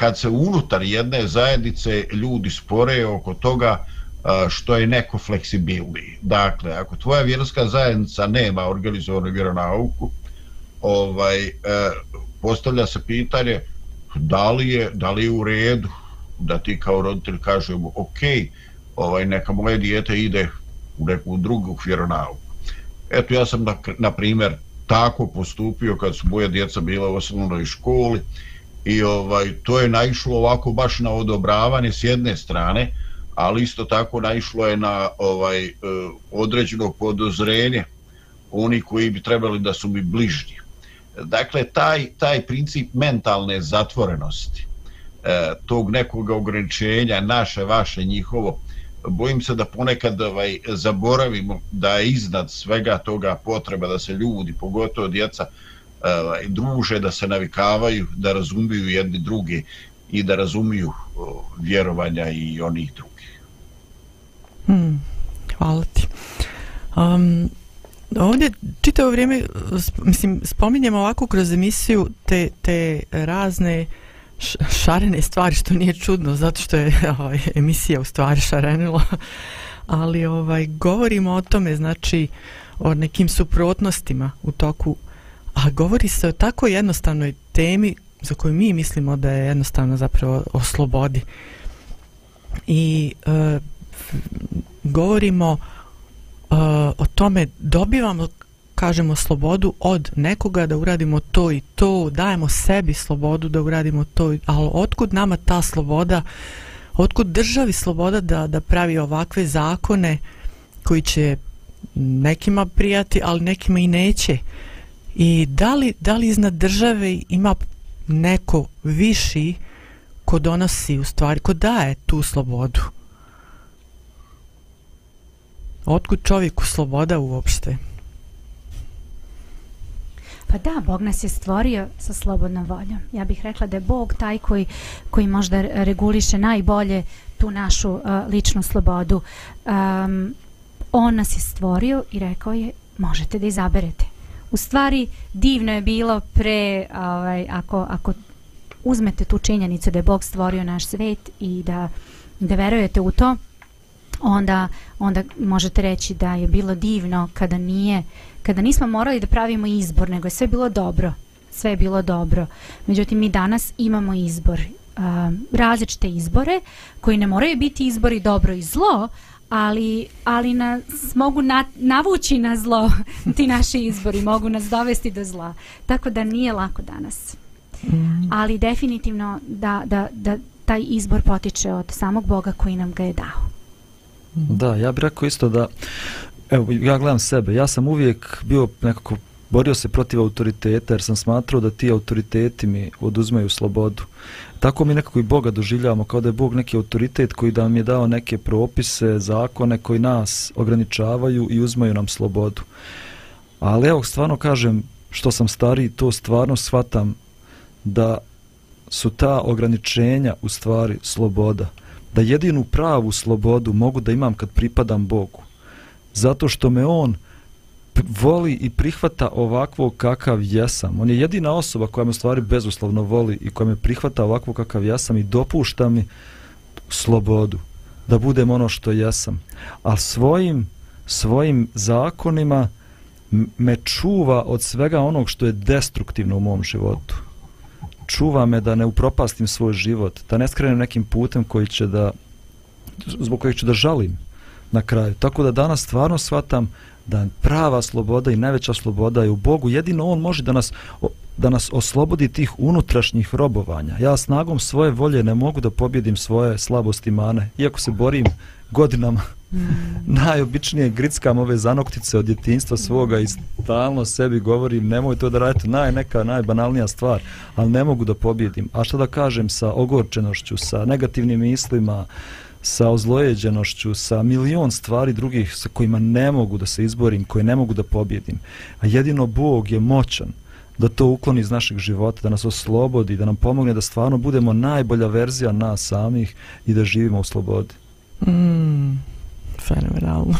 kad se unutar jedne zajednice ljudi spore oko toga eh, što je neko fleksibilniji. Dakle, ako tvoja vjerska zajednica nema organizovanu vjeronauku, ovaj, e, postavlja se pitanje da li je, da li je u redu da ti kao roditelj kažemo ok, ovaj, neka moje dijete ide u neku drugu vjeronauku. Eto, ja sam na, na primjer tako postupio kad su moje djeca bila u osnovnoj školi i ovaj to je naišlo ovako baš na odobravanje s jedne strane, ali isto tako naišlo je na ovaj e, određeno podozrenje oni koji bi trebali da su mi bližnji. Dakle, taj, taj princip mentalne zatvorenosti, e, tog nekog ograničenja, naše, vaše, njihovo, bojim se da ponekad ovaj, zaboravimo da je iznad svega toga potreba da se ljudi, pogotovo djeca, e, ovaj, druže, da se navikavaju, da razumiju jedni drugi i da razumiju o, vjerovanja i onih drugih. Hmm, hvala ti. Um, ovdje čitavo vrijeme e, mislim, spominjemo ovako kroz emisiju te, te razne šarene stvari što nije čudno zato što je (laughs) ovaj, emisija u stvari šarenila. Ali ovaj govorimo o tome znači o nekim suprotnostima u toku a govori se o tako jednostavnoj temi za koju mi mislimo da je jednostavno zapravo o slobodi. I e, govorimo uh, o tome dobivamo kažemo slobodu od nekoga da uradimo to i to, dajemo sebi slobodu da uradimo to, ali otkud nama ta sloboda, otkud državi sloboda da, da pravi ovakve zakone koji će nekima prijati, ali nekima i neće. I da li, da li iznad države ima neko viši ko donosi u stvari, ko daje tu slobodu? Otkud čovjeku sloboda uopšte? Pa da, Bog nas je stvorio sa slobodnom voljom. Ja bih rekla da je Bog taj koji, koji možda reguliše najbolje tu našu uh, ličnu slobodu. Um, on nas je stvorio i rekao je možete da izaberete. U stvari divno je bilo pre, ovaj, ako, ako uzmete tu činjenicu da je Bog stvorio naš svet i da, da verujete u to, onda, onda možete reći da je bilo divno kada nije kada nismo morali da pravimo izbor nego je sve bilo dobro. Sve je bilo dobro. Međutim mi danas imamo izbor uh, različite izbore koji ne moraju biti izbori dobro i zlo ali, ali nas mogu na, navući na zlo (laughs) ti naši izbori mogu nas dovesti do zla. Tako da nije lako danas. Mm. ali definitivno da, da, da taj izbor potiče od samog Boga koji nam ga je dao Da, ja bih rekao isto da, evo, ja gledam sebe, ja sam uvijek bio nekako, borio se protiv autoriteta jer sam smatrao da ti autoriteti mi oduzmeju slobodu. Tako mi nekako i Boga doživljavamo kao da je Bog neki autoritet koji da nam je dao neke propise, zakone koji nas ograničavaju i uzmaju nam slobodu. Ali evo, stvarno kažem, što sam stariji, to stvarno shvatam da su ta ograničenja u stvari sloboda da jedinu pravu slobodu mogu da imam kad pripadam Bogu. Zato što me On voli i prihvata ovakvo kakav jesam. On je jedina osoba koja me stvari bezuslovno voli i koja me prihvata ovakvo kakav jesam i dopušta mi slobodu da budem ono što jesam. A svojim, svojim zakonima me čuva od svega onog što je destruktivno u mom životu čuva me da ne upropastim svoj život, da ne skrenem nekim putem koji će da, zbog kojeg ću da žalim na kraju. Tako da danas stvarno shvatam da prava sloboda i najveća sloboda je u Bogu. Jedino On može da nas, da nas oslobodi tih unutrašnjih robovanja. Ja snagom svoje volje ne mogu da pobjedim svoje slabosti mane, iako se borim godinama. Mm. najobičnije grickam ove zanoktice od djetinstva svoga i stalno sebi govorim nemoj to da radite, naj, neka najbanalnija stvar, ali ne mogu da pobjedim. A što da kažem sa ogorčenošću, sa negativnim mislima, sa ozlojeđenošću, sa milion stvari drugih sa kojima ne mogu da se izborim, koje ne mogu da pobjedim. A jedino Bog je moćan da to ukloni iz našeg života, da nas oslobodi, da nam pomogne da stvarno budemo najbolja verzija nas samih i da živimo u slobodi. Mm, fenomenalno.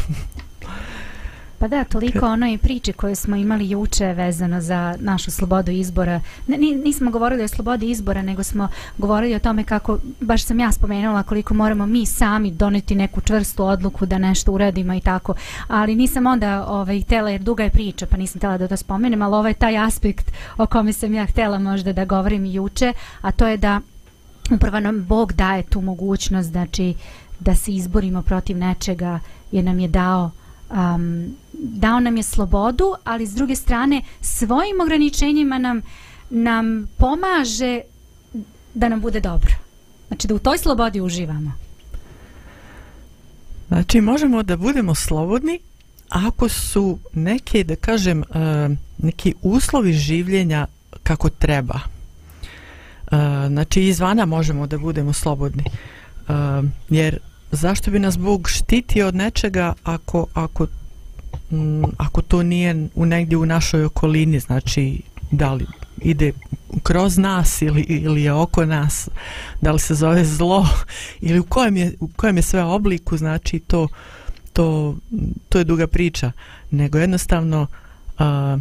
Pa da, toliko ono i priče koje smo imali juče vezano za našu slobodu izbora. Ne, nismo govorili o slobodi izbora, nego smo govorili o tome kako, baš sam ja spomenula koliko moramo mi sami doneti neku čvrstu odluku da nešto uradimo i tako. Ali nisam onda ovaj, htela, jer duga je priča, pa nisam htela da to spomenem, ali ovaj taj aspekt o kome sam ja htela možda da govorim juče, a to je da upravo nam Bog daje tu mogućnost, znači da se izborimo protiv nečega jer nam je dao um, dao nam je slobodu, ali s druge strane svojim ograničenjima nam, nam pomaže da nam bude dobro. Znači da u toj slobodi uživamo. Znači možemo da budemo slobodni ako su neke, da kažem, eh, neki uslovi življenja kako treba. Eh, znači izvana možemo da budemo slobodni. Eh, jer zašto bi nas Bog štitio od nečega ako, ako, m, ako to nije u negdje u našoj okolini, znači da li ide kroz nas ili, ili je oko nas, da li se zove zlo? (laughs) Ili u kojem je, u kojem je sve obliku, znači to, to, to je duga priča, nego jednostavno a,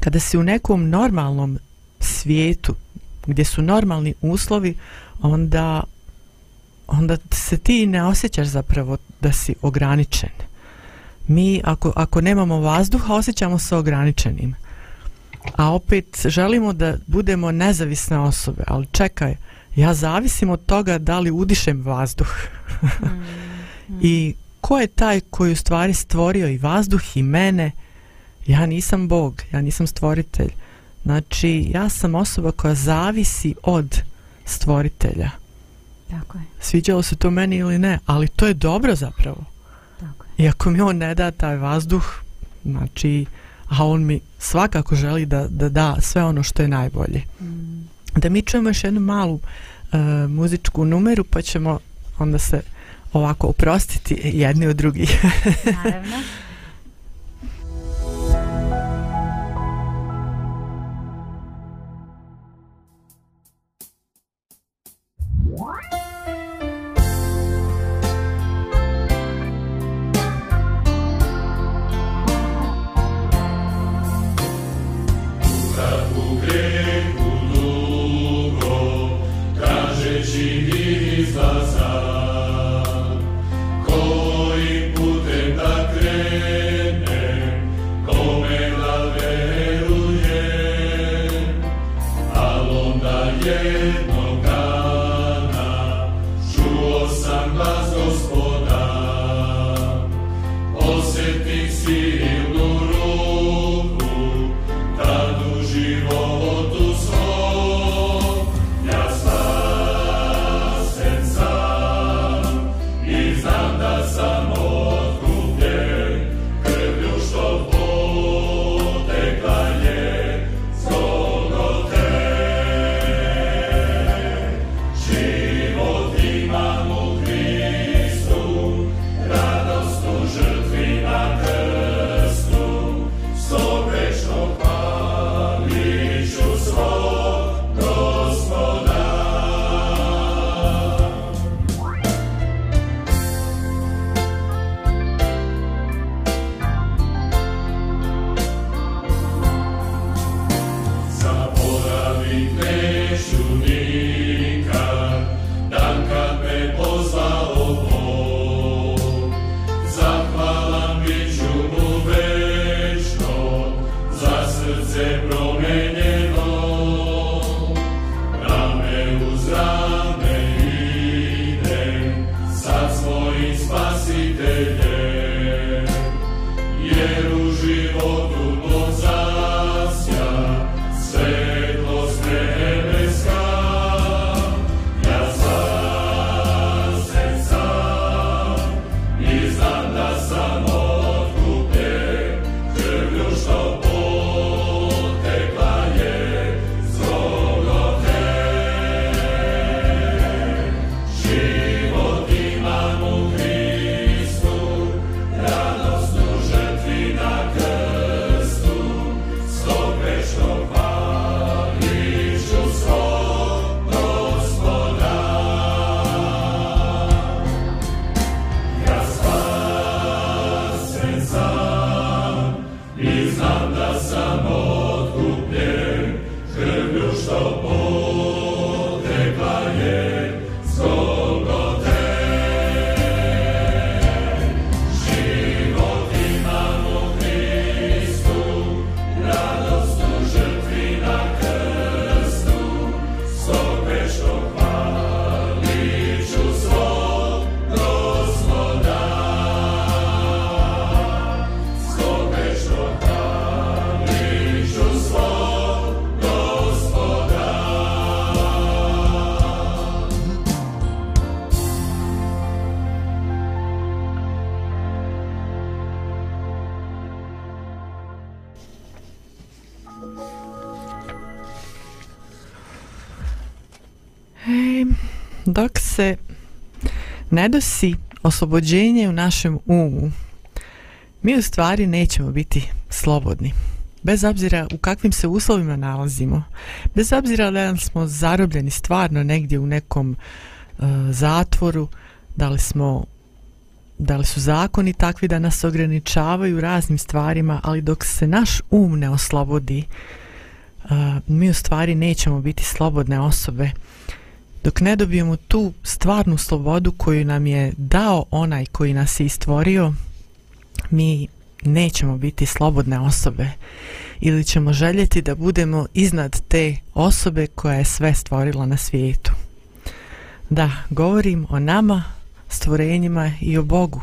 kada si u nekom normalnom svijetu gdje su normalni uslovi, onda onda se ti ne osjećaš zapravo da si ograničen. Mi ako, ako nemamo vazduha osjećamo se ograničenim. A opet želimo da budemo nezavisne osobe, ali čekaj, ja zavisim od toga da li udišem vazduh. mm, (laughs) mm. I ko je taj koji u stvari stvorio i vazduh i mene? Ja nisam Bog, ja nisam stvoritelj. Znači, ja sam osoba koja zavisi od stvoritelja. Tako je. Sviđalo se to meni ili ne, ali to je dobro zapravo. Tako je. Iako mi on ne da taj vazduh, znači, a on mi svakako želi da, da da sve ono što je najbolje. Mm. Da mi čujemo još jednu malu uh, muzičku numeru, pa ćemo onda se ovako oprostiti jedni od drugih. Naravno. (laughs) dok se ne dosi oslobođenje u našem umu, mi u stvari nećemo biti slobodni. Bez obzira u kakvim se uslovima nalazimo, bez obzira da li smo zarobljeni stvarno negdje u nekom uh, zatvoru, da li smo da li su zakoni takvi da nas ograničavaju raznim stvarima, ali dok se naš um ne oslobodi, uh, mi u stvari nećemo biti slobodne osobe dok ne dobijemo tu stvarnu slobodu koju nam je dao onaj koji nas je istvorio, mi nećemo biti slobodne osobe ili ćemo željeti da budemo iznad te osobe koja je sve stvorila na svijetu. Da, govorim o nama, stvorenjima i o Bogu.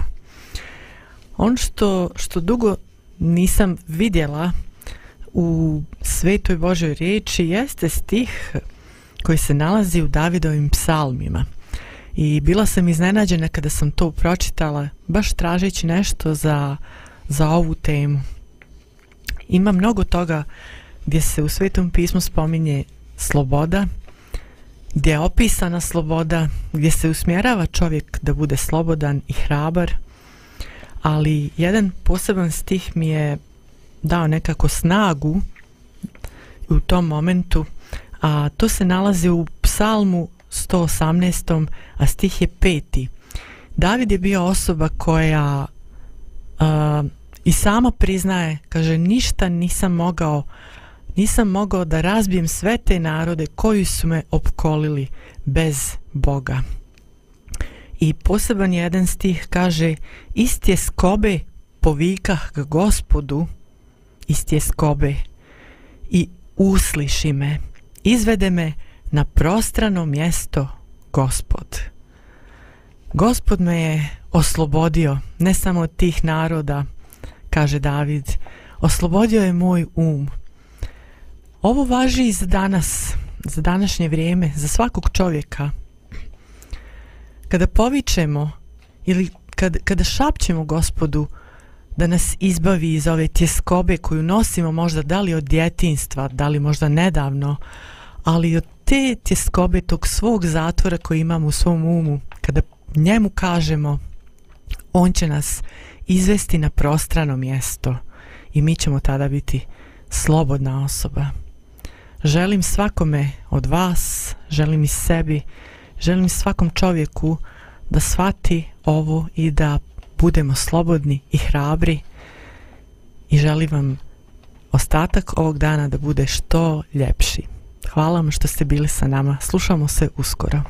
On što, što dugo nisam vidjela u svetoj Božoj riječi jeste stih koji se nalazi u Davidovim psalmima. I bila sam iznenađena kada sam to pročitala, baš tražeći nešto za, za ovu temu. Ima mnogo toga gdje se u Svetom pismu spominje sloboda, gdje je opisana sloboda, gdje se usmjerava čovjek da bude slobodan i hrabar, ali jedan poseban stih mi je dao nekako snagu u tom momentu a to se nalazi u psalmu 118. a stih je peti. David je bio osoba koja a, i sama priznaje, kaže, ništa nisam mogao nisam mogao da razbijem sve te narode koji su me opkolili bez Boga. I poseban jedan stih kaže, istje skobe povikah k gospodu, istje skobe i usliši me izvede me na prostrano mjesto gospod. Gospod me je oslobodio, ne samo od tih naroda, kaže David, oslobodio je moj um. Ovo važi i za danas, za današnje vrijeme, za svakog čovjeka. Kada povičemo ili kad, kada šapćemo gospodu da nas izbavi iz ove tjeskobe koju nosimo možda da li od djetinstva, da li možda nedavno, ali od te tjeskobe tog svog zatvora koji imamo u svom umu, kada njemu kažemo on će nas izvesti na prostrano mjesto i mi ćemo tada biti slobodna osoba. Želim svakome od vas, želim i sebi, želim svakom čovjeku da shvati ovo i da budemo slobodni i hrabri i želim vam ostatak ovog dana da bude što ljepši. Hvala vam što ste bili sa nama. Slušamo se uskoro.